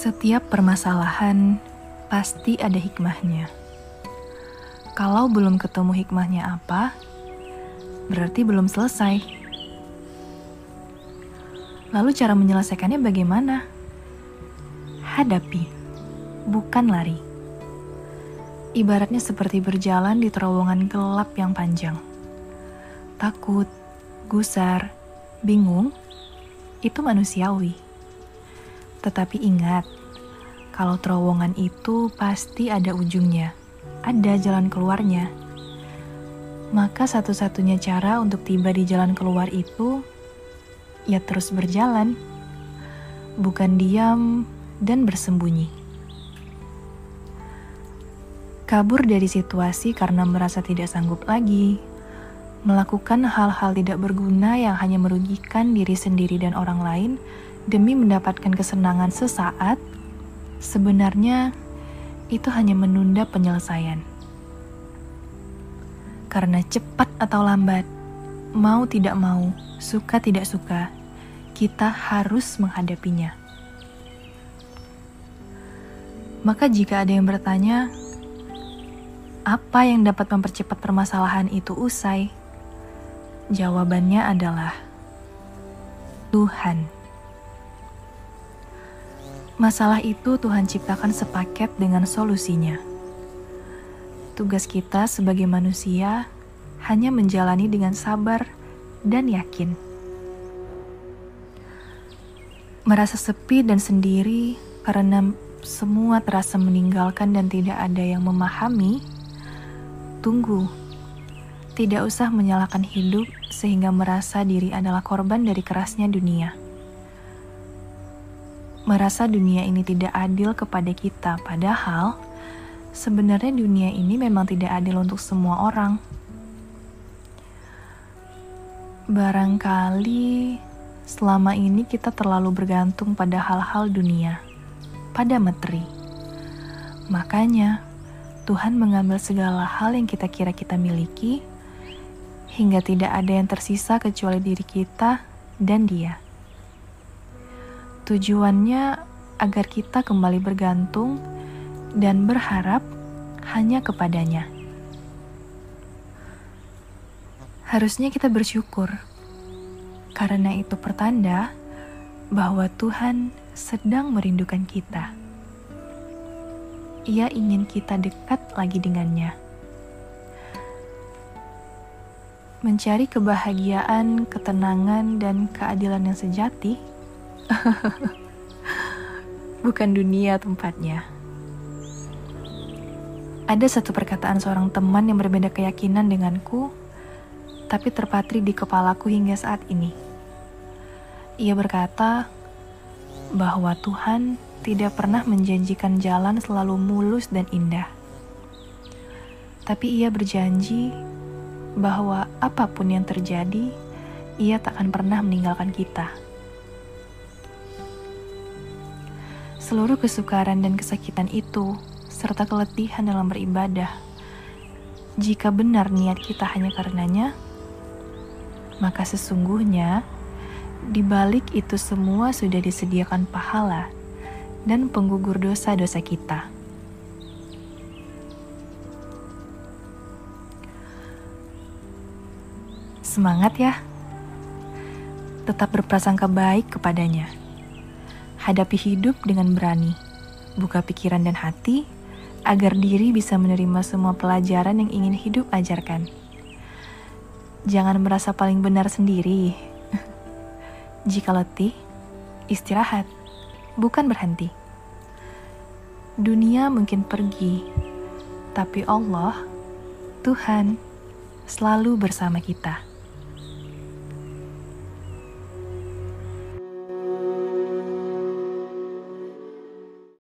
Setiap permasalahan pasti ada hikmahnya. Kalau belum ketemu hikmahnya apa, berarti belum selesai. Lalu cara menyelesaikannya bagaimana? Hadapi, bukan lari. Ibaratnya seperti berjalan di terowongan gelap yang panjang. Takut, gusar, bingung, itu manusiawi tetapi ingat, kalau terowongan itu pasti ada ujungnya, ada jalan keluarnya. Maka satu-satunya cara untuk tiba di jalan keluar itu ya terus berjalan, bukan diam dan bersembunyi. Kabur dari situasi karena merasa tidak sanggup lagi, melakukan hal-hal tidak berguna yang hanya merugikan diri sendiri dan orang lain demi mendapatkan kesenangan sesaat, sebenarnya itu hanya menunda penyelesaian. Karena cepat atau lambat, mau tidak mau, suka tidak suka, kita harus menghadapinya. Maka jika ada yang bertanya, apa yang dapat mempercepat permasalahan itu usai? Jawabannya adalah Tuhan. Masalah itu Tuhan ciptakan sepaket dengan solusinya. Tugas kita sebagai manusia hanya menjalani dengan sabar dan yakin. Merasa sepi dan sendiri karena semua terasa meninggalkan dan tidak ada yang memahami. Tunggu, tidak usah menyalahkan hidup sehingga merasa diri adalah korban dari kerasnya dunia merasa dunia ini tidak adil kepada kita, padahal sebenarnya dunia ini memang tidak adil untuk semua orang. Barangkali selama ini kita terlalu bergantung pada hal-hal dunia, pada materi. Makanya, Tuhan mengambil segala hal yang kita kira kita miliki, hingga tidak ada yang tersisa kecuali diri kita dan Dia. Tujuannya agar kita kembali bergantung dan berharap hanya kepadanya. Harusnya kita bersyukur, karena itu pertanda bahwa Tuhan sedang merindukan kita. Ia ingin kita dekat lagi dengannya. Mencari kebahagiaan, ketenangan, dan keadilan yang sejati Bukan dunia tempatnya. Ada satu perkataan seorang teman yang berbeda keyakinan denganku, tapi terpatri di kepalaku hingga saat ini. Ia berkata bahwa Tuhan tidak pernah menjanjikan jalan selalu mulus dan indah. Tapi ia berjanji bahwa apa pun yang terjadi, ia tak akan pernah meninggalkan kita. Seluruh kesukaran dan kesakitan itu, serta keletihan dalam beribadah. Jika benar niat kita hanya karenanya, maka sesungguhnya di balik itu semua sudah disediakan pahala dan penggugur dosa-dosa kita. Semangat ya! Tetap berprasangka baik kepadanya hadapi hidup dengan berani, buka pikiran dan hati agar diri bisa menerima semua pelajaran yang ingin hidup ajarkan. Jangan merasa paling benar sendiri. Jika letih, istirahat, bukan berhenti. Dunia mungkin pergi, tapi Allah, Tuhan, selalu bersama kita.